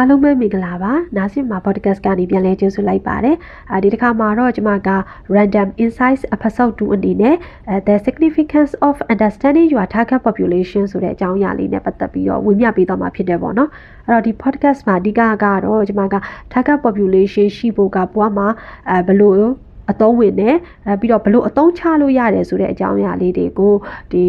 အားလုံးပဲမင်္ဂလာပါနားဆင်မှာ podcast ကနေပြန်လဲကြိုဆိုလိုက်ပါတယ်အဲဒီတစ်ခါမှာတော့ကျွန်မက random insights episode 2အနေနဲ့ the significance of understanding your target population ဆိုတဲ့အကြောင်းအရာလေးနဲ့ပတ်သက်ပြီးတော့ဝင်ပြပေးသွားမှာဖြစ်တယ်ပေါ့နော်အဲ့တော့ဒီ podcast မှာအဓိကကတော့ကျွန်မက target population ရှိဖို့ကဘွားမှာအဲဘလို့ အသုံးဝင်တယ်အဲပြီးတော့ဘလို့အသုံးချလို့ရတယ်ဆိုတဲ့အကြောင်းအရာလေးတွေကိုဒီ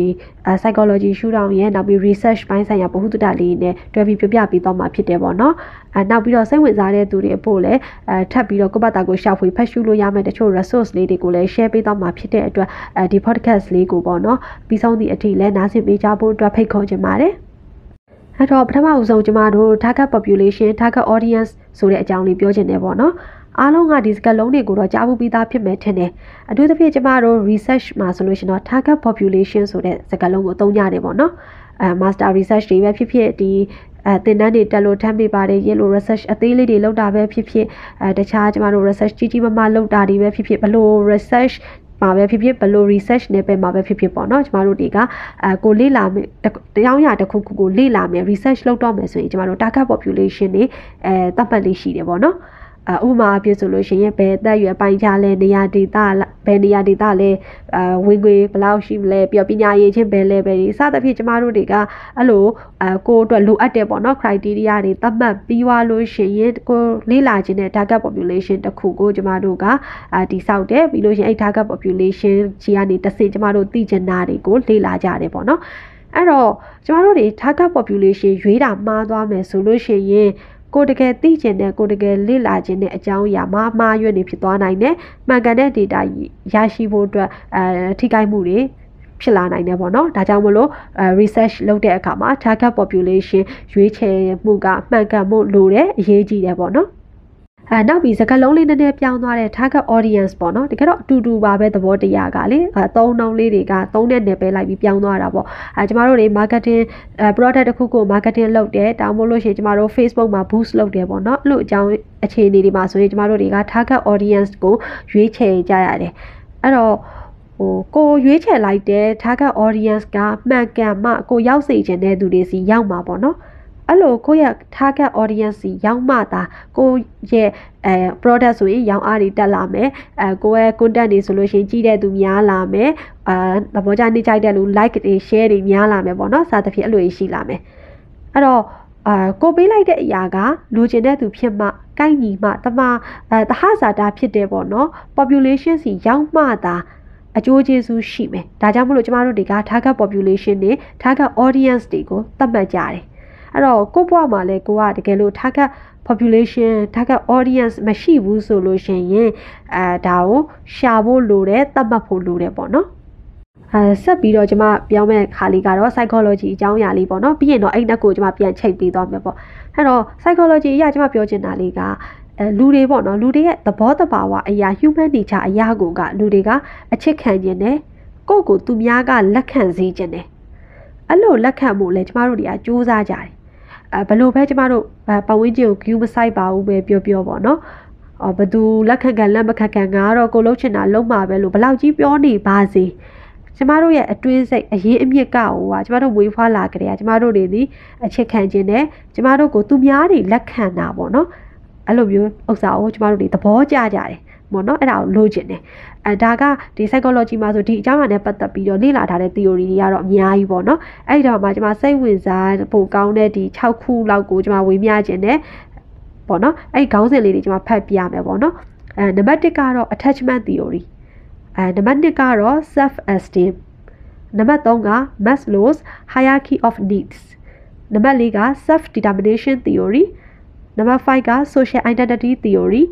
psychology ရှုထောင့်ရဲ့နောက်ပြီး research ဘိုင်းဆိုင်ရာဗဟုသုတလေးနဲ့တွဲပြီးပြပြပေးတော့မှာဖြစ်တယ်ပေါ့နော်အဲနောက်ပြီးတော့စိတ်ဝင်စားတဲ့သူတွေအဖို့လည်းအဲထပ်ပြီးတော့ကိုယ့်ဘာသာကိုရှာဖွေဖတ်ရှုလို့ရမယ့်တချို့ resource လေးတွေကိုလည်း share ပေးတော့မှာဖြစ်တဲ့အတွက်အဲဒီ podcast လေးကိုပေါ့နော်ပြီးဆုံးသည့်အထိလည်းနားဆင်ပေးကြဖို့အတွက်ဖိတ်ခေါ်ချင်ပါတယ်အဲ့တော့ပထမအဦးဆုံးကျမတို့ target population target audience ဆိုတဲ့အကြောင်းလေးပြောချင်တယ်ပေါ့နော် အားလုံးကဒီစကားလုံးတွေကိုတော့ကြားဖို့ပြီးသားဖြစ်မယ်ထင်တယ်အထူးသဖြင့်ကျမတို့ research မှာဆိုလို့ရှိရင်တော့ target population ဆိုတဲ့စကားလုံးကိုအသုံးရတယ်ပေါ့နော်အဲ master research တွေပဲဖြစ်ဖြစ်ဒီအဲသင်တန်းတွေတက်လို့ထမ်းပေးပါတယ်ရေလို့ research အသေးလေးတွေလုပ်တာပဲဖြစ်ဖြစ်အဲတခြားကျမတို့ research ကြီးကြီးမားမားလုပ်တာတွေပဲဖြစ်ဖြစ်ဘလို့ research မှာပဲဖြစ်ဖြစ်ဘလို့ research နဲ့ပဲမှာပဲဖြစ်ဖြစ်ပေါ့နော်ကျမတို့တွေကအဲကိုလေ့လာမယ်တရားရတစ်ခုခုကိုလေ့လာမယ် research လုပ်တော့မယ်ဆိုရင်ကျမတို့ target population တွေအဲသတ်မှတ်လေးရှိတယ်ပေါ့ နော်ဥပမာအဖြစ်ဆိုလို့ရှိရင်ဘယ်အသက်အရွယ်ပိုင်းခြားလဲနေရာဒေသဘယ်နေရာဒေသလဲအဝင်ခွေဘယ်လောက်ရှိမလဲပြီးတော့ပညာရေးချင်းဘယ် level တွေစသဖြင့်ကျမတို့တွေကအဲ့လိုအကိုအတွက်လိုအပ်တယ်ပေါ့နော် criteria တွေသတ်မှတ်ပြီးွားလို့ရှိရင်ကိုလေ့လာခြင်းတဲ့ target population တစ်ခုကိုကျမတို့ကအာတိဆောက်တယ်ပြီးလို့ရှိရင်အဲ့ target population ကြီးကနေတစ်ဆင့်ကျမတို့သိချင်တာတွေကိုလေ့လာကြတယ်ပေါ့နော်အဲ့တော့ကျမတို့တွေ target population ရွေးတာမှားသွားမယ်ဆိုလို့ရှိရင် ကိုတကယ်သိကျင်တဲ့ကိုတကယ်လေ့လာခြင်းတဲ့အကြောင်းအရာမှာမှားရွံ့နေဖြစ်သွားနိုင်တယ်မှန်ကန်တဲ့ data ရရှိဖို့အတွက်အဲထိခိုက်မှုတွေဖြစ်လာနိုင်တယ်ပေါ့နော်ဒါကြောင့်မလို့ research လုပ်တဲ့အခါမှာ target population ရွေးချယ်မှုကမှန်ကန်မှုလိုတယ်အရေးကြီးတယ်ပေါ့နော် အဲနောက်ပြီးစကားလုံးလေးနည်းနည်းပြောင်းသွားတဲ့ target audience ပေါ့နော်တကယ်တော့အတူတူပါပဲသဘောတရားကလေအဲသုံးနှုန်းလေးတွေကသုံးတဲ့နယ်ပယ်လိုက်ပြီးပြောင်းသွားတာပေါ့အဲကျမတို့တွေ marketing အဲ product တစ်ခုကို marketing လုပ်တယ်တောင်းမို့လို့ရှိရင်ကျမတို့ Facebook မှာ boost လုပ်တယ်ပေါ့နော်အဲ့လိုအကြောင်းအခြေအနေတွေမှာဆိုရင်ကျမတို့တွေက target audience ကိုရွေးချယ်ကြရတယ်အဲ့တော့ဟိုကိုရွေးချယ်လိုက်တဲ့ target audience ကမှန်ကန်မှကိုရောက်စေချင်တဲ့သူတွေစီရောက်မှာပေါ့နော် အဲ့လိုကိုယ့်ရဲ့ target audience စီရောက်မှသာကိုယ့်ရဲ့အဲ product ဆိုရင်ရောင်းအားတွေတက်လာမယ်အဲကိုယ့်ရဲ့ content တွေဆိုလို့ရှိရင်ကြည့်တဲ့သူများလာမယ်အဲသဘောကျနေကြတဲ့လူ like တွေ share တွေများလာမယ်ပေါ့နော်စသဖြင့်အဲ့လိုရှိလာမယ်အဲ့တော့အာကိုပေးလိုက်တဲ့အရာကလိုချင်တဲ့သူဖြစ်မှကိုက်ညီမှတမအဲတဟဇာတာဖြစ်တယ်ပေါ့နော် population စီရောက်မှသာအကျိုးကျေးဇူးရှိမယ်ဒါကြောင့်မလို့ကျမတို့တွေက target population တွေ target audience တွေကိုသတ်မှတ်ကြတယ် အဲ့တော့ကိုယ့်ဘဝမှာလည်းကိုကတကယ်လို့ target population target audience မရှိဘူးဆိုလို့ရှိရင်အဲဒါကိုရှာဖို့လိုတယ်သတ်မှတ်ဖို့လိုတယ်ပေါ့နော်အဲဆက်ပြီးတော့ကျွန်မပြောင်းမဲ့ခါလေးကတော့ psychology အကြောင်းအရာလေးပေါ့နော်ပြီးရင်တော့အဲ့နှက်ကိုကျွန်မပြန်ချိန်ပေးသွားမယ်ပေါ့အဲ့တော့ psychology အရာကျွန်မပြောချင်တာလေးကအဲလူတွေပေါ့နော်လူတွေရဲ့သဘောတဘာဝအရာ human nature အရာကိုကလူတွေကအချစ်ခံခြင်းနဲ့ကိုယ့်ကိုသူများကလက်ခံစေခြင်းနဲ့အဲ့လိုလက်ခံမှုလဲကျမတို့တွေကစူးစမ်းကြတယ်အဲ ဘလို့ပဲကျမတို့ပတ်ဝန်းကျင်ကို view မဆိုင်ပါဘူးပဲပြောပြောပေါ့နော်အော်ဘသူလက်ခံကန်လက်မခံကန်ကတော့ကိုလုံးချင်တာလုံးမှာပဲလို့ဘလောက်ကြီးပြောနေပါစေကျမတို့ရဲ့အတွင်းစိတ်အရေးအမြစ်ကဟိုကကျမတို့ဝေးဖွားလာကြတဲ့ကျမတို့တွေဒီအချစ်ခံခြင်းနဲ့ကျမတို့ကိုသူများတွေလက်ခံတာပေါ့နော်အဲ့လိုမျိုးဥစ္စာကိုကျမတို့တွေသဘောကျကြတယ် ပေါ့နော်အဲ့ဒါကိုလိုချင်တယ်အဲဒါကဒီ psychology မှာဆိုဒီအကြောင်းအရာနဲ့ပတ်သက်ပြီးတော့လေ့လာထားတဲ့ theory တွေကတော့အများကြီးပေါ့နော်အဲ့ဒီတော့မှကျွန်မစိတ်ဝင်စားဖို့ကောင်းတဲ့ဒီ6ခုလောက်ကိုကျွန်မဝေမျှခြင်းနဲ့ပေါ့နော်အဲ့ခေါင်းစဉ်လေးတွေကျွန်မဖတ်ပြမယ်ပေါ့နော်အဲနံပါတ်1ကတော့ attachment theory အဲနံပါတ်2ကတော့ self esteem နံပါတ်3က Maslow's hierarchy of needs နံပါတ်4က self determination theory နံပါတ်5က social identity theory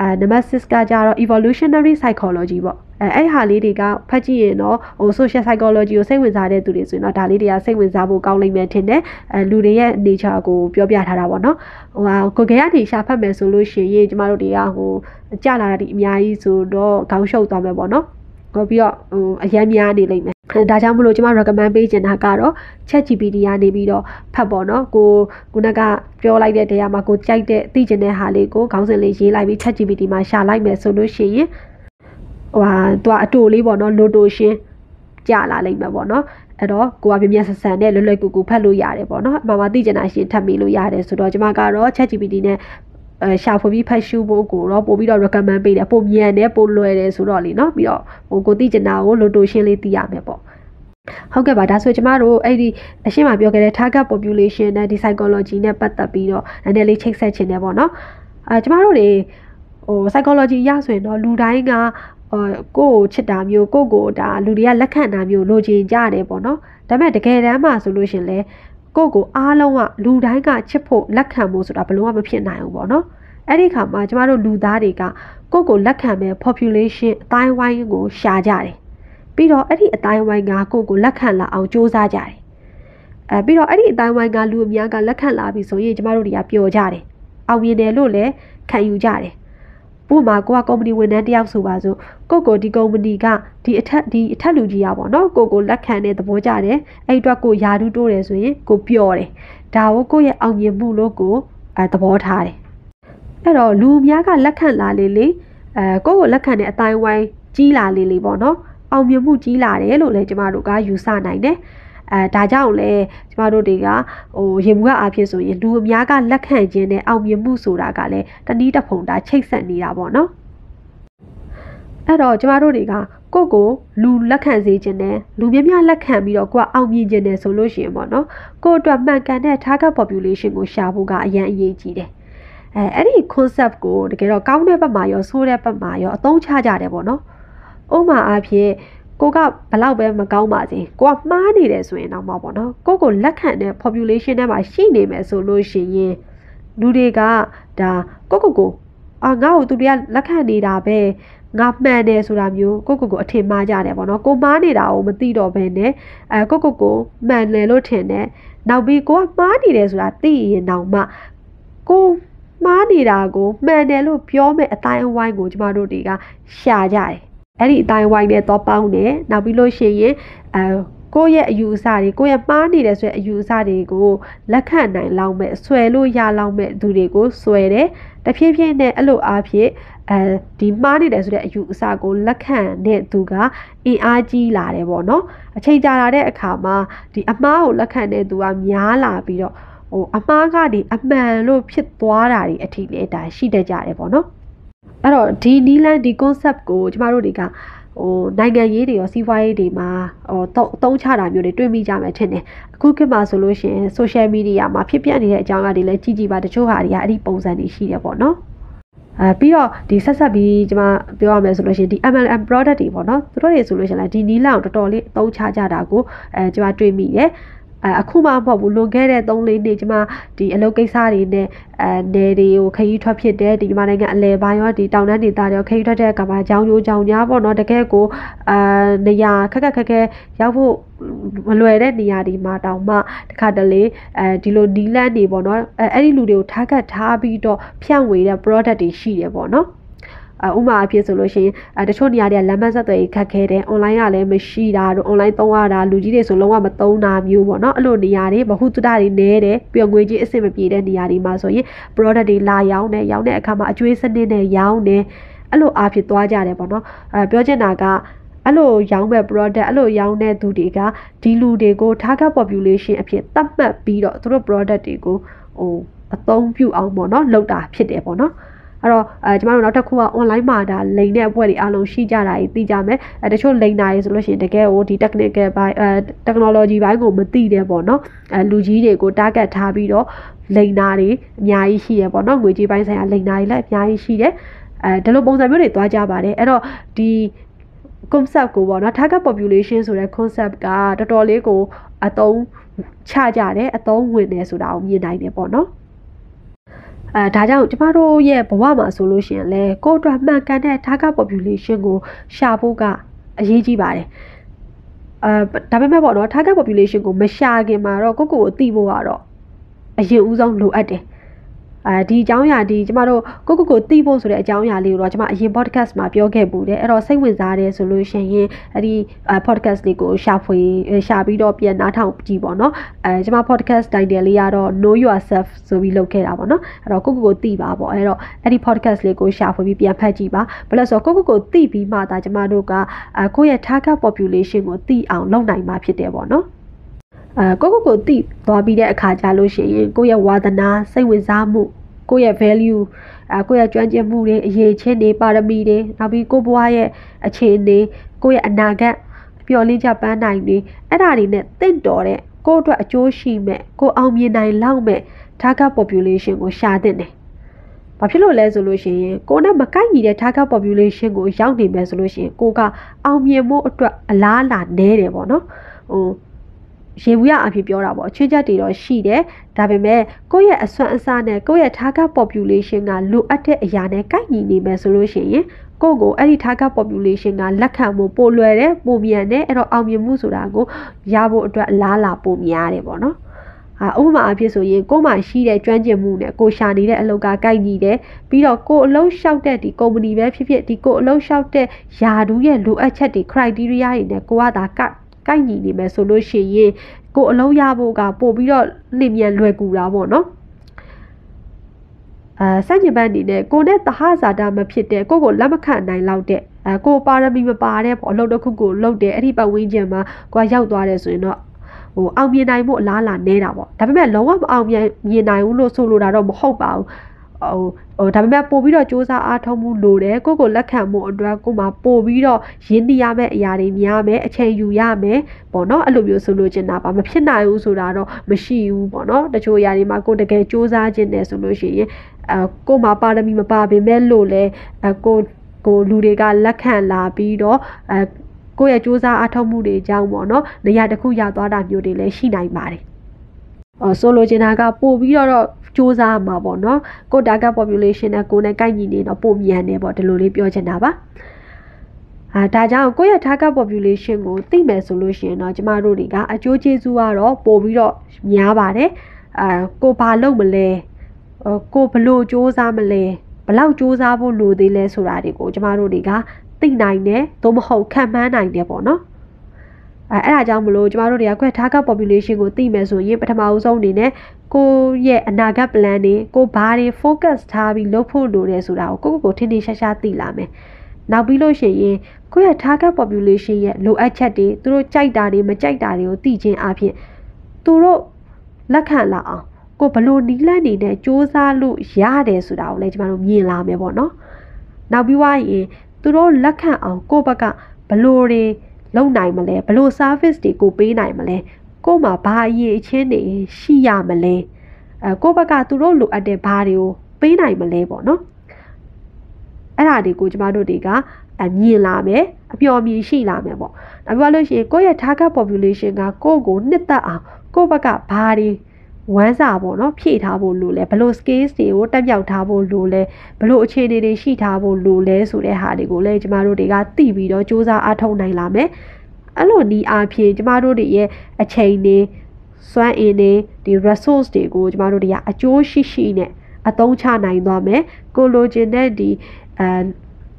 အဲနံပါတ်6ကကြတော့ evolutionary psychology ပေါ့အဲအဲ့ဟာလေးတွေကဖတ်ကြည့်ရင်တော့ဟို social psychology ကိုစိတ်ဝင်စားတဲ့သူတွေဆိုရင်တော့ဒါလေးတွေကစိတ်ဝင်စားဖို့ကောင်းလိမ့်မယ်ထင်တယ်အဲလူတွေရဲ့ nature ကိုပြောပြထားတာပေါ့နော်ဟိုဟာကိုကြကနေရှာဖတ်မယ်ဆိုလို့ရှိရင်ကျမတို့တွေကဟိုကြလာတာဒီအများကြီးဆိုတော့ခေါင်းရှုပ်သွားမယ်ပေါ့နော်ဟိုပြီးတော့ဟိုအရန်များနေလိမ့်မယ် ဒါကြောင့်မလို့ကျွန်မ recommend ပေးချင်တာကတော့ ChatGPT ကနေပြီးတော့ဖတ်ပေါ့နော်ကိုခုနကပြောလိုက်တဲ့တရားမှာကိုကြိုက်တဲ့သိချင်တဲ့ဟာလေးကိုခေါင်းစဉ်လေးရေးလိုက်ပြီး ChatGPT မှာရှာလိုက်မယ်ဆိုလို့ရှိရင်ဟိုဟာသူကအတူလေးပေါ့နော်လိုတိုရှင်းကြလာလိမ့်မယ်ပေါ့နော်အဲ့တော့ကိုကပြပြဆက်ဆန်နဲ့လွယ်လွယ်ကူကူဖတ်လို့ရတယ်ပေါ့နော်အမှန်မှသိချင်တာရှင်ထပ်မိလို့ရတယ်ဆိုတော့ကျွန်မကတော့ ChatGPT နဲ့ အဲရှာဖွေပြီးဖတ်ရှုဖို့ကိုတော့ပို့ပြီးတော့ recommend ပေးတယ်ပိုမြန်တယ်ပိုလွယ်တယ်ဆိုတော့လေနော်ပြီးတော့ဟိုကိုသိချင်တာကိုလိုတိုရှင်းလေးသိရမယ်ပေါ့ဟုတ်ကဲ့ပါဒါဆိုကျမတို့အဲ့ဒီအရှင်းမပြောခဲ့တဲ့ target population နဲ့ဒီ psychology နဲ့ပတ်သက်ပြီးတော့နည်းနည်းလေးချိတ်ဆက်ခြင်းတယ်ပေါ့နော်အဲကျမတို့တွေဟို psychology ရဆိုရင်တော့လူတိုင်းကအော်ကိုယ့်ကိုချစ်တာမျိုးကိုယ့်ကိုဒါလူတွေကလက်ခံတာမျိုးလိုချင်ကြတယ်ပေါ့နော်ဒါပေမဲ့တကယ်တမ်းမှာဆိုလို့ရှင်လဲ ကိုယ့်ကိုအားလုံးကလူတိုင်းကချစ်ဖို့လက်ခံဖို့ဆိုတာဘယ်လို့မှမဖြစ်နိုင်ဘူးပေါ့နော်အဲ့ဒီခါမှာကျမတို့လူသားတွေကကိုယ့်ကိုလက်ခံမဲ့ population အတိုင်းဝိုင်းကိုရှာကြတယ်ပြီးတော့အဲ့ဒီအတိုင်းဝိုင်းကကိုယ့်ကိုလက်ခံလာအောင်စူးစမ်းကြတယ်အဲပြီးတော့အဲ့ဒီအတိုင်းဝိုင်းကလူအများကလက်ခံလာပြီဆိုရင်ကျမတို့တွေကပျော်ကြတယ်အောင်မြင်တယ်လို့လည်းခံယူကြတယ် ဥပမာကိုကကုမ္ပဏီဝန်ထမ်းတယောက်ဆိုပါစို့ကိုကိုဒီကုမ္ပဏီကဒီအထက်ဒီအထက်လူကြီးရပါတော့ကိုကိုလက်ခံတဲ့သဘောကြတယ်အဲ့အတွက်ကိုယာဒူးတိုးတယ်ဆိုရင်ကိုပျော်တယ်ဒါကိုကိုရဲ့အောင်မြင်မှုလို့ကိုအဲသဘောထားတယ်အဲ့တော့လူများကလက်ခံလာလေလေအဲကိုကိုလက်ခံတဲ့အတိုင်းဝိုင်းကြီးလာလေလေပေါ့နော်အောင်မြင်မှုကြီးလာတယ်လို့လည်းကျမတို့ကယူဆနိုင်တယ် အဲဒါကြောင့်လဲကျမတို့တွေကဟိုရေဘူးကအားဖြစ်ဆိုရင်လူအများကလက်ခံခြင်းနဲ့အောင်မြင်မှုဆိုတာကလည်းတနည်းတစ်ဖုံတာချိတ်ဆက်နေတာပေါ့နော်အဲ့တော့ကျမတို့တွေကကိုယ့်ကိုလူလက်ခံစေခြင်းနဲ့လူများများလက်ခံပြီးတော့ကိုယ်အောင်မြင်ခြင်းနဲ့ဆိုလို့ရှိရင်ပေါ့နော်ကိုယ့်အတွက်မှန်ကန်တဲ့ target population ကိုရှာဖို့ကအရင်အရေးကြီးတယ်အဲအဲ့ဒီ concept ကိုတကယ်တော့ကောင်းတဲ့ဘက်မှာရောဆိုးတဲ့ဘက်မှာရောအသုံးချကြတယ်ပေါ့နော်ဥပမာအားဖြင့် ကိုကဘလောက်ပဲမကောင်းပါစေကိုကမှားနေတယ်ဆိုရင်တော့မပေါ့နော်ကိုကိုလက်ခံတဲ့ population ထဲမှာရှိနေမယ်ဆိုလို့ရှိရင်လူတွေကဒါကိုကိုကိုအာငါ့ကိုသူတွေကလက်ခံနေတာပဲငါမှန်တယ်ဆိုတာမျိုးကိုကိုကိုအထင်မှားကြတယ်ပေါ့နော်ကိုမှားနေတာကိုမသိတော့ဘဲနဲ့အဲကိုကိုကိုမှန်တယ်လို့ထင်တယ်နောက်ပြီးကိုကမှားနေတယ်ဆိုတာသိရင်တော့မှကိုမှားနေတာကိုမှန်တယ်လို့ပြောမဲ့အတိုင်းအဝိုင်းကိုကျမတို့တွေကရှာကြတယ် အဲ့ဒီအတိုင်းဝိုင်းနဲ့တော့ပေါင်းတယ်နောက်ပြီးလို့ရှိရင်အဲကိုယ့်ရဲ့အယူအဆတွေကိုယ့်ရဲ့မှားနေတဲ့ဆိုတဲ့အယူအဆတွေကိုလက်ခံနိုင်လောက်မဲ့ဆွဲလို့ရလောက်မဲ့သူတွေကိုဆွဲတယ်တဖြည်းဖြည်းနဲ့အဲ့လိုအားဖြင့်အဲဒီမှားနေတယ်ဆိုတဲ့အယူအဆကိုလက်ခံတဲ့သူကအင်အားကြီးလာတယ်ပေါ့နော်အချိန်ကြာလာတဲ့အခါမှာဒီအမှားကိုလက်ခံတဲ့သူကများလာပြီးတော့ဟိုအမှားကဒီအမှန်လို့ဖြစ်သွားတာတွေအထိလည်းဒါရှိတတ်ကြတယ်ပေါ့နော် အဲ့တော့ဒီနီလန်ဒီ concept ကိုကျမတို့တွေကဟိုနိုင်ငံရေးတွေရောစီးပွားရေးတွေမှာဟိုတော့အသုံးချတာမျိုးတွေတွေ့မိကြမယ်ထင်တယ်အခုခေတ်မှာဆိုလို့ရှိရင် social media မှာဖြစ်ပျက်နေတဲ့အကြောင်းအရာတွေလည်းကြည့်ကြည့်ပါတချို့ဟာတွေကအဲ့ဒီပုံစံတွေရှိတယ်ပေါ့နော်အဲပြီးတော့ဒီဆက်ဆက်ပြီးကျွန်မပြောရမယ်ဆိုလို့ရှိရင်ဒီ MLM product တွေပေါ့နော်သူတို့တွေဆိုလို့ရှိရင်လည်းဒီနီလာကိုတော်တော်လေးအသုံးချကြတာကိုအဲကျွန်မတွေ့မိတယ် အဲအခုမှမဟုတ်ဘူးလွန်ခဲ့တဲ့3လေးနှစ်ကျမဒီအလုပ်ကိစ္စတွေနဲ့အဲနယ်တွေကိုခရီးထွက်ဖြစ်တဲ့ဒီမြန်မာနိုင်ငံအလဲပိုင်းရောဒီတောင်တန်းဒေသတွေရောခရီးထွက်တဲ့အခါမှာကြောင်ကြိုးကြောင်ညာပေါ့နော်တကယ်ကိုအာနေရာခက်ခက်ခက်ခဲရောက်ဖို့မလွယ်တဲ့နေရာဒီမှာတောင်မှတခါတလေအဲဒီလိုနီလန်းနေပေါ့နော်အဲအဲ့ဒီလူတွေကိုထားခတ်ထားပြီးတော့ဖြန့်ဝေတဲ့ product တွေရှိတယ်ပေါ့နော် ဥမာအဖြစ်ဆိုလို့ရှိရင်အဲတချို့နေရာတွေကလမ်းမဆက်သွယ်ရေးခက်ခဲတယ် online ကလည်းမရှိတာတို့ online သုံးရတာလူကြီးတွေဆိုလုံးဝမသုံးတာမျိုးပေါ့နော်အဲ့လိုနေရာတွေဘဟုတုတတွေနဲတယ်ပြီးတော့ငွေကြီးအဆင်မပြေတဲ့နေရာတွေမှာဆိုရင် product တွေလာရောင်းတယ်ရောင်းတဲ့အခါမှာအကျွေးစနစ်နဲ့ရောင်းတယ်အဲ့လိုအားဖြစ်သွားကြတယ်ပေါ့နော်အဲပြောချင်တာကအဲ့လိုရောင်းမဲ့ product အဲ့လိုရောင်းတဲ့သူတွေကဒီလူတွေကို target population အဖြစ်သတ်မှတ်ပြီးတော့သူတို့ product တွေကိုဟိုအသုံးပြုအောင်ပေါ့နော်လုပ်တာဖြစ်တယ်ပေါ့နော် အဲ့တော့အဲကျမတို့နောက်တစ်ခုက online မှာဒါလိန်တဲ့အဖွဲ့တွေအားလုံးရှိကြတာကြီးသိကြမယ်အဲတချို့လိန်တာတွေဆိုလို့ရှိရင်တကယ်ဟိုဒီ technical ဘိုင်းအဲ technology ဘိုင်းကိုမသိတဲ့ပေါ့နော်အဲလူကြီးတွေကို target ထားပြီးတော့လိန်တာတွေအများကြီးရှိရပေါ့နော်ငွေကြေးပိုင်းဆိုင်ရာလိန်တာတွေလည်းအများကြီးရှိတယ်အဲဒီလိုပုံစံမျိုးတွေသွားကြပါတယ်အဲ့တော့ဒီ concept ကိုပေါ့နော် target population ဆိုတဲ့ concept ကတော်တော်လေးကိုအသုံးချကြတယ်အသုံးဝင်တယ်ဆိုတာကိုမြင်နိုင်တယ်ပေါ့နော် အဲဒါကြောင့်ကျမတို့ရဲ့ဘဝမှာဆိုလို့ရှိရင်လည်းကိုယ့်အတွက်မှန်ကန်တဲ့ target population ကိုရှာဖို့ကအရေးကြီးပါတယ်အဲဒါပေမဲ့ပေါ့နော် target population ကိုမရှာခင်မှာတော့ကိုယ့်ကိုယ်ကိုသိဖို့ကတော့အရင်ဦးဆုံးလိုအပ်တယ် အဲဒီအကြောင်းအရာဒီကျမတို့ကိုကိုကိုသိဖို့ဆိုတဲ့အကြောင်းအရာလေးကိုတော့ကျမအရင် podcast မှာပြောခဲ့ပူတယ်အဲ့တော့စိတ်ဝင်စားတယ်ဆိုလို့ရှိရင်အဲ့ဒီ podcast လေးကိုရှာဖွေရှာပြီးတော့ပြန်နားထောင်ကြည့်ပေါ့နော်အဲကျမ podcast title လေးကတော့ know yourself ဆိုပြီးလုပ်ခဲ့တာပေါ့နော်အဲ့တော့ကိုကိုကိုသိပါပေါ့အဲ့တော့အဲ့ဒီ podcast လေးကိုရှာဖွေပြီးပြန်ဖတ်ကြည့်ပါဘယ်လို့ဆိုကိုကိုကိုသိပြီးမှဒါကျမတို့ကကိုယ့်ရဲ့ target population ကိုသိအောင်လုပ်နိုင်မှာဖြစ်တယ်ပေါ့နော်အဲကိုကိုကိုသိသွားပြီးတဲ့အခါကျလို့ရှိရင်ကိုယ့်ရဲ့ဝါသနာစိတ်ဝင်စားမှု ကိုယ့်ရဲ့ value အဲကိုယ့်ရဲ့ကျွမ်းကျင်မှုတွေအရေးချင်းတွေပါရမီတွေနောက်ပြီးကိုယ့်ဘဝရဲ့အခြေအနေကိုယ့်ရဲ့အနာဂတ်ပျော်လင့်ချက်ပန်းနိုင်တွေအဲ့ဒါတွေနဲ့တင့်တော်တဲ့ကိုယ့်အတွက်အကျိုးရှိမဲ့ကိုအောင်မြင်နိုင်လောက်မဲ့ target population ကိုရှာသင့်တယ်။ဘာဖြစ်လို့လဲဆိုလို့ရှိရင်ကိုနဲ့မကိုက်ညီတဲ့ target population ကိုရောက်နေမယ်ဆိုလို့ရှိရင်ကိုကအောင်မြင်မှုအတွက်အလားအလာနည်းတယ်ပေါ့နော်။ဟို ရေဘူးရအဖြစ်ပြောတာပေါ့အချွေးချက်တွေတော့ရှိတယ်ဒါပေမဲ့ကိုယ့်ရဲ့အစွမ်းအစနဲ့ကိုယ့်ရဲ့ target population ကလိုအပ်တဲ့အရာနဲ့ကိုက်ညီနေမယ်ဆိုလို့ရှိရင်ကိုယ့်ကိုအဲ့ဒီ target population ကလက်ခံမှုပိုလွယ်တယ်ပိုမြန်တယ်အဲ့တော့အောင်မြင်မှုဆိုတာကိုရဖို့အတွက်အလားလာပိုများတယ်ပေါ့နော်အာဥပမာအဖြစ်ဆိုရင်ကို့မှာရှိတဲ့ကျွမ်းကျင်မှုနဲ့ကိုရှာနေတဲ့အလုပ်ကကိုက်ညီတယ်ပြီးတော့ကိုအလုပ်လျှောက်တဲ့ဒီကုမ္ပဏီပဲဖြစ်ဖြစ်ဒီကိုအလုပ်လျှောက်တဲ့ယာဒူးရဲ့လိုအပ်ချက်တွေ criteria တွေနဲ့ကိုကဒါက ကိုက်ညီနေမယ်ဆိုလို့ရှိရင်ကိုအလုံးရဖို့ကပို့ပြီးတော့လင်မြန်လွယ်ကူတာပေါ့နော်အဲစัจจิဘတ်အနေနဲ့ကိုနဲ့သဟဇာတာမဖြစ်တဲ့ကိုကိုလက်မခံနိုင်လောက်တဲ့အဲကိုပါရမီမပါတဲ့ပေါ့အလုပ်တစ်ခုကိုလုပ်တယ်အဲ့ဒီပတ်ဝန်းကျင်မှာကိုကရောက်သွားတယ်ဆိုရင်တော့ဟိုအောင်မြင်နိုင်ဖို့အလားအလာနည်းတာပေါ့ဒါပေမဲ့လုံးဝမအောင်မြင်မြင်နိုင်ဘူးလို့ဆိုလိုတာတော့မဟုတ်ပါဘူး ဟိုဟိုဒါပေမဲ့ပို့ပြီးတော့စူးစမ်းအားထုတ်မှုလိုတယ်ကိုကိုလက်ခံမှုအတွက်ကိုမှပို့ပြီးတော့ရင်းနှီးရမယ့်အရာတွေများမယ်အချိန်ယူရမယ်ပေါ့နော်အဲ့လိုမျိုးဆိုလို့ချင်တာပါမဖြစ်နိုင်ဘူးဆိုတာတော့မရှိဘူးပေါ့နော်တချို့အရာတွေမှာကိုတကယ်စူးစမ်းခြင်းတယ်ဆိုလို့ရှိရင်အဲကိုမှပါရမီမပါပေမဲ့လို့လဲအဲကိုကိုလူတွေကလက်ခံလာပြီးတော့အဲကိုယ့်ရဲ့စူးစမ်းအားထုတ်မှုတွေကြောင့်ပေါ့နော်နေရာတစ်ခုရောက်သွားတာမျိုးတွေလည်းရှိနိုင်ပါတယ်အော် ဆိုလိုချင်တာကပို့ပြီးတော့စူးစမ်းမှာပေါ့နော်ကို target population နဲ့ကိုနဲ့ကိုက်ညီနေတော့ပိုမြန်နေပေါ့ဒီလိုလေးပြောချင်တာပါအာဒါကြောင့်ကိုယ့်ရဲ့ target population ကိုသိမယ်ဆိုလို့ရှိရင်တော့ကျမတို့တွေကအကျိုးကျေးဇူးကတော့ပို့ပြီးတော့များပါတယ်အာကိုဘာလုပ်မလဲကိုဘလို့စူးစမ်းမလဲဘလောက်စူးစမ်းဖို့လိုသေးလဲဆိုတာတွေကိုကျမတို့တွေကသိနိုင်တယ်သို့မဟုတ်ခံမှန်းနိုင်တယ်ပေါ့နော် အဲအဲ့ဒါကြောင့်မလို့ကျမတို့တွေကခွဲ target population ကိုသိမယ်ဆိုရင်ပထမအဆုံးအနေနဲ့ကိုရဲ့အနာဂတ် plan တွေကိုဘာတွေ focus ထားပြီးလုပ်ဖို့လိုတယ်ဆိုတာကိုကိုကိုကိုထင်ထင်ရှားရှားသိလာမယ်။နောက်ပြီးလို့ရှိရင်ကိုယ့်ရဲ့ target population ရဲ့လိုအပ်ချက်တွေသူတို့ကြိုက်တာတွေမကြိုက်တာတွေကိုသိချင်းအပြင်သူတို့လက်ခံလာအောင်ကိုဘလို့နီးလန့်နေတဲ့စ조사လို့ရတယ်ဆိုတာကိုလည်းကျမတို့မြင်လာမယ်ပေါ့နော်။နောက်ပြီးွားရင်သူတို့လက်ခံအောင်ကိုယ့်ဘက်ကဘလို့တွေ လုပ်နိုင်မလဲဘလို့ service တွေကိုပေးနိုင်မလဲကို့မှာဘာအရေးအချင်းတွေရှိရမလဲအဲကို့ဘက်ကသူတို့လိုအပ်တဲ့ဘာတွေကိုပေးနိုင်မလဲပေါ့နော်အဲ့ဒါတွေကိုကျမတို့တွေကအမြင်လာမယ်အပျော်မြင်ရှိလာမယ်ပေါ့နောက်ပြောလို့ရှိရင်ကိုယ့်ရဲ့ target population ကကိုယ့်ကိုနှစ်သက်အောင်ကိုယ့်ဘက်ကဘာတွေ ဝမ်းစာပေါ့နော်ဖြည့်ထားဖို့လိုလဲဘလို့ skills တွေကိုတက်မြောက်ထားဖို့လိုလဲဘလို့အခြေအနေတွေရှိထားဖို့လိုလဲဆိုတဲ့ဟာတွေကိုလည်းကျမတို့တွေကသိပြီးတော့စူးစမ်းအားထုတ်နိုင်လာမယ်အဲ့လိုနီးအားဖြင့်ကျမတို့တွေရဲ့အချိန်တွေစွမ်းအင်တွေဒီ resource တွေကိုကျမတို့တွေကအကျိုးရှိရှိနဲ့အသုံးချနိုင်သွားမယ်ကိုလိုချင်တဲ့ဒီအဲ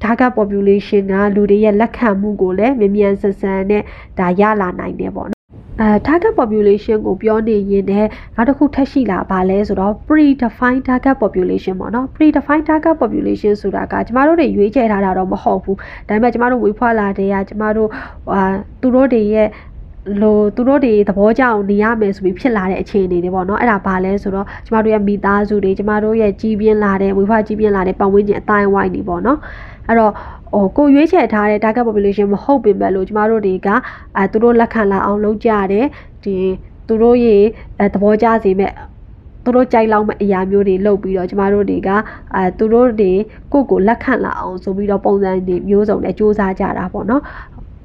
target population ကလူတွေရဲ့လက်ခံမှုကိုလည်းမြ мян ဆန်ဆန်နဲ့ဒါရလာနိုင်တယ်ပေါ့နော် အဲ target population ကိုပြောနေရင်လည်းနောက်တစ်ခုထပ်ရှိလာပါလဲဆိုတော့ predefined target population ပေါ့နော် predefined target population ဆိုတာကကျမတို့တွေရွေးချယ်ထားတာတော့မဟုတ်ဘူးဒါပေမဲ့ကျမတို့ဝေဖွာလာတဲ့ကကျမတို့ဟာသူတို့တွေရဲ့ လို့သူတို့တွေသဘောကျအောင်နေရမယ်ဆိုပြီးဖြစ်လာတဲ့အခြေအနေတွေပေါ့နော်အဲ့ဒါဘာလဲဆိုတော့ကျမတို့ရဲ့မိသားစုတွေကျမတို့ရဲ့ကြီးပြင်းလာတဲ့ဝေဖွာကြီးပြင်းလာတဲ့ပတ်ဝန်းကျင်အတိုင်းဝိုင်းတွေပေါ့နော်အဲ့တော့ဟိုကိုရွေးချယ်ထားတဲ့ target population မဟုတ်ပေမဲ့လို့ကျမတို့တွေကအဲသူတို့လက်ခံလာအောင်လုပ်ကြရတယ်ဒီသူတို့ရေအဲသဘောကျစေမဲ့သူတို့ကြိုက်လောက်မဲ့အရာမျိုးတွေလုပ်ပြီးတော့ကျမတို့တွေကအဲသူတို့တွေကိုကိုလက်ခံလာအောင်ဆိုပြီးတော့ပုံစံတွေမျိုးစုံနဲ့စူးစမ်းကြတာပေါ့နော်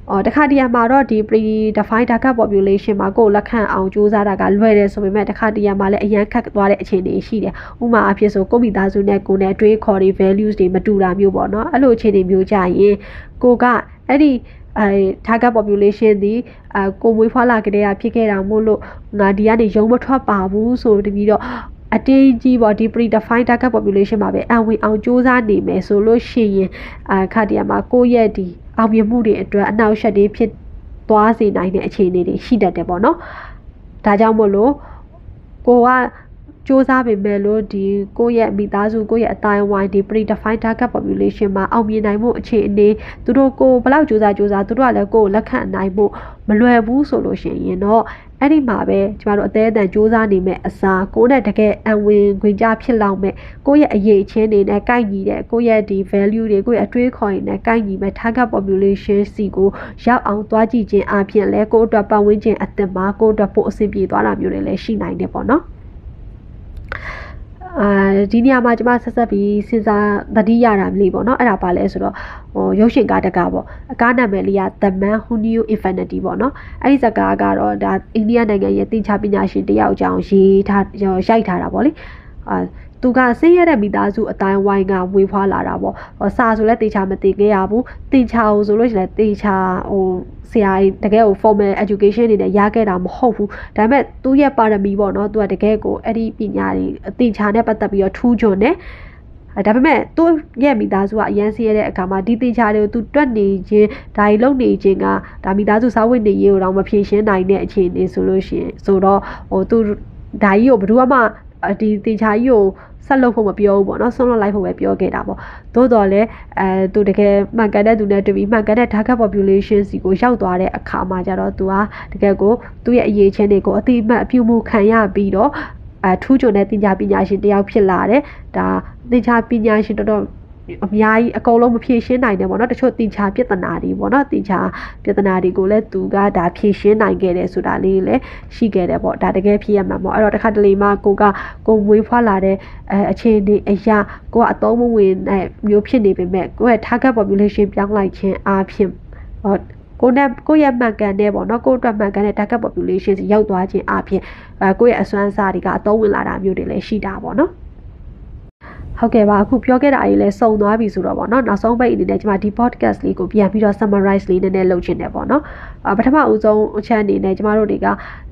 အော်တခါတရံမှာတော့ဒီ predefined target population မှာကိုယ်လက်ခံအောင်စူးစမ်းတာကလွယ်တယ်ဆိုပေမဲ့တခါတရံမှာလည်းအရန်ခက်သွားတဲ့အခြေအနေရှိတယ်။ဥမာအဖြစ်ဆိုကိုမိသားစုနဲ့ကိုယ်နဲ့တွေးခေါ်တွေ values တွေမတူတာမျိုးပေါ့နော်။အဲ့လိုအခြေအနေမျိုးကြရင်ကိုကအဲ့ဒီအဲ target population ဒီအကိုမွေးဖွားလာကြတဲ့ဖြစ်ခဲ့တာမို့လို့ငါဒီကနေရုံမထွက်ပါဘူးဆိုပြီးတော့အတင်းကြီးပေါ့ဒီ predefined target population မှာပဲအဝင်အောင်စူးစမ်းနေမယ်ဆိုလို့ရှိရင်အခါတည်းမှာကိုယ့်ရဲ့ဒီ အောင်မြင်မှုတွေအတွက်အနောက်ရှက်တွေဖြစ်သွားစေနိုင်တဲ့အခြေအနေတွေရှိတတ်တယ်ပေါ့နော်ဒါကြောင့်မို့လို့ကိုက စူးစမ်းပေမဲ့လို့ဒီကိုယ့်ရဲ့မိသားစုကိုယ့်ရဲ့အတိုင်းဝိုင်းဒီ predefined target population မှာအောင်မြင်နိုင်မှုအခြေအနေသူတို့ကိုဘယ်လောက်စူးစမ်းစူးစမ်းသူတို့ကလည်းကိုယ်ကိုလက်ခံနိုင်ဖို့မလွယ်ဘူးဆိုလို့ရှိရင်တော့အဲ့ဒီမှာပဲကျမတို့အသေးအတန်စူးစမ်းနေမဲ့အစားကိုယ်နဲ့တကယ်အဝင်ခွင့်ကြဖြစ်လောက်မဲ့ကိုယ့်ရဲ့အရေးချင်းတွေနဲ့ကိုက်ညီတဲ့ကိုယ့်ရဲ့ဒီ value တွေကိုယ့်ရဲ့အတွေးခေါ်တွေနဲ့ကိုက်ညီမဲ့ target population စီကိုရောက်အောင်သွားကြည့်ခြင်းအပြင်လဲကိုယ့်အတွက်ပတ်ဝန်းကျင်အသစ်မှာကိုယ့်အတွက်ပိုအဆင်ပြေသွားတာမျိုးတွေလည်းရှိနိုင်တယ်ပေါ့နော် အာဒီနေရာမှာကျွန်မဆက်ဆက်ပြီးစဉ်းစားသတိရတာမျိုးပေါ့နော်အဲ့ဒါပါလဲဆိုတော့ဟိုရုပ်ရှင်ကားတကားပေါ့အကားနာမည်လေးက The Man Who Knew Infinity ပေါ့နော်အဲ့ဒီဇာတ်ကားကတော့ဒါအိန္ဒိယနိုင်ငံရဲ့သင်္ချာပညာရှင်တယောက်အကြောင်းရေးထားရိုက်ထားတာပေါ့လေအာ သူကဆင်းရဲတဲ့မိသားစုအတိုင်းဝိုင်းကဝေဖွာလာတာပေါ့။စာဆိုလည်းတေချာမသိခဲ့ရဘူး။တေချာကိုဆိုလို့ရှိရင်တေချာဟိုဆရာကြီးတကယ်ကို formal education တွေနဲ့ရခဲ့တာမဟုတ်ဘူး။ဒါပေမဲ့သူ့ရဲ့ပါရမီပေါ့နော်။သူကတကယ်ကိုအဲ့ဒီပညာတွေအတေချာနဲ့ပတ်သက်ပြီးတော့ထူးချွန်တယ်။ဒါပေမဲ့သူ့ရဲ့မိသားစုကအရန်စီးရတဲ့အခါမှာဒီတေချာတွေကိုသူတွက်နေခြင်းဒါကြီးလုံနေခြင်းကဒါမိသားစုစာဝတ်နေရေးကိုတော့မဖြေရှင်းနိုင်တဲ့အခြေအနေဆိုလို့ရှိရင်ဆိုတော့ဟိုသူဒါကြီးကိုဘယ်သူမှဒီတေချာကြီးကို ဆက်လုပ်ဖို့မပြောဘူးပေါ့နော်ဆုံးလွတ်လိုက်ဖို့ပဲပြောခဲ့တာပေါ့သို့တော်လည်းအဲသူတကယ်မှန်ကန်တဲ့သူနဲ့တွေ့ပြီးမှန်ကန်တဲ့ target population စီကိုရောက်သွားတဲ့အခါမှာကျတော့သူကတကယ်ကိုသူ့ရဲ့အရေးချင်းတွေကိုအတိအမှတ်အပြုမှုခံရပြီးတော့အထူးချွန်တဲ့တင် जा ပညာရှင်တယောက်ဖြစ်လာတယ်ဒါတင် जा ပညာရှင်တော်တော် အများကြီးအကုန်လုံးမဖြေရှင်းနိုင်တယ်ပေါ့နော်တချို့တင်ချာပြဿနာတွေပေါ့နော်တင်ချာပြဿနာတွေကိုလည်းသူကဒါဖြေရှင်းနိုင်ခဲ့တယ်ဆိုတာလေးလည်းရှိခဲ့တယ်ပေါ့ဒါတကယ်ဖြစ်ရမှာပေါ့အဲ့တော့တစ်ခါတလေမှကိုကကိုမွေးဖွားလာတဲ့အဲအခြေအနေအရာကိုကအသုံးမဝင်တဲ့မျိုးဖြစ်နေပေမဲ့ကိုရဲ့ target population ပြောင်းလိုက်ခြင်းအားဖြင့်ဟောကိုနဲ့ကိုရဲ့မှန်ကန်တဲ့ပေါ့နော်ကိုအတွက်မှန်ကန်တဲ့ target population စီရောက်သွားခြင်းအပြင်အဲကိုရဲ့အစွမ်းစားတွေကအသုံးဝင်လာတာမျိုးတွေလည်းရှိတာပေါ့နော် ဟုတ်ကဲ့ပါအခုပြောခဲ့တာကြီးလဲစုံသွားပြီဆိုတော့ဗောနော်နောက်ဆုံးပိတ်အနေနဲ့ကျွန်မဒီ podcast လေးကိုပြန်ပြီးတော့ summarize လေးနည်းနည်းလုပ်ချင်တယ်ဗောနော်အပထမဦးဆုံးအချက်အနေနဲ့ကျမတို့တွေက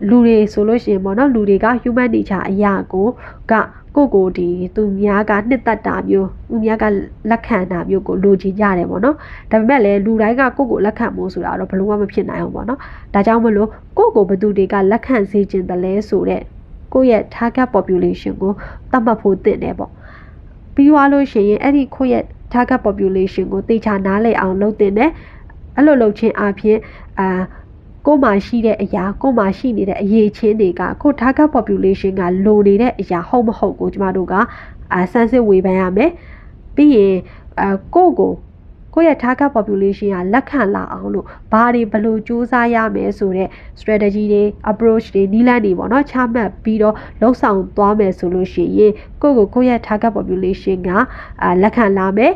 လူတွေဆိုလို့ရှိရင်ဗောနော်လူတွေက human nature အရာကိုကကိုကိုဒီသူများကနှစ်သက်တာမျိုးသူများကလက်ခံတာမျိုးကိုလိုချင်ကြတယ်ပေါ့နော်ဒါပေမဲ့လည်းလူတိုင်းကကိုကိုလက်ခံမို့ဆိုတာတော့ဘယ်လို့မှမဖြစ်နိုင်ဘူးပေါ့နော်ဒါကြောင့်မလို့ကိုကိုဘသူတွေကလက်ခံစေချင်တယ်လဲဆိုတော့ကိုယ့်ရဲ့ target population ကိုသတ်မှတ်ဖို့တင့်တယ်ပေါ့ ပြီးသွားလို့ရှိရင်အဲ့ဒီကိုယ့်ရဲ့ target population ကိုတေချာနားလည်အောင်လုပ်တင်တယ်အဲ့လိုလုပ်ခြင်းအပြင်အာကိုမှရှိတဲ့အရာကိုမှရှိနေတဲ့အရေးချင်းတွေကကို target population ကလိုနေတဲ့အရာဟုတ်မဟုတ်ကိုကျမတို့ကအာစမ်းစစ်ဝေဖန်ရမယ်ပြီးရင်အာကိုကို ကိုယ့်ရဲ့ target population ကလက်ခံလာအောင်လို့ဘာတွေဘယ်လိုစူးစမ်းရမယ်ဆိုတဲ့ strategy တွေ approach တွေနည်းလမ်းတွေပေါ့နော်ချမှတ်ပြီးတော့လှုပ်ဆောင်သွားမယ်ဆိုလို့ရှိရင်ကိုယ့်ကိုကိုယ့်ရဲ့ target population ကအာလက်ခံလာမယ်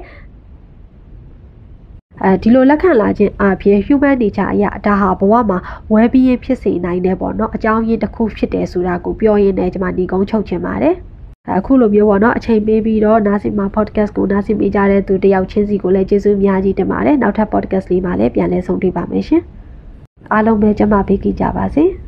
အဲဒီလိုလက်ခံလာခြင်းအပြင် human nature အရာဒါဟာဘဝမှာ well-being ဖြစ်စေနိုင်တယ်ပေါ့နော်အကြောင်းရင်းတစ်ခုဖြစ်တယ်ဆိုတာကိုပြောရင်းနဲ့ကျွန်မညီကုန်းချုပ်ချင်ပါတယ် အခုလိုမျိုးပေါ့နော်အချိန်ပေးပြီးတော့နားဆင်မှာ podcast ကိုနားဆင်ပေးကြတဲ့သူတယောက်ချင်းစီကိုလည်းကျေးဇူးအများကြီးတင်ပါတယ်နောက်ထပ် podcast လေးမှာလည်းပြန်လည်ဆုံတွေ့ပါမယ်ရှင်အားလုံးပဲကျမပေးကြပါစေ။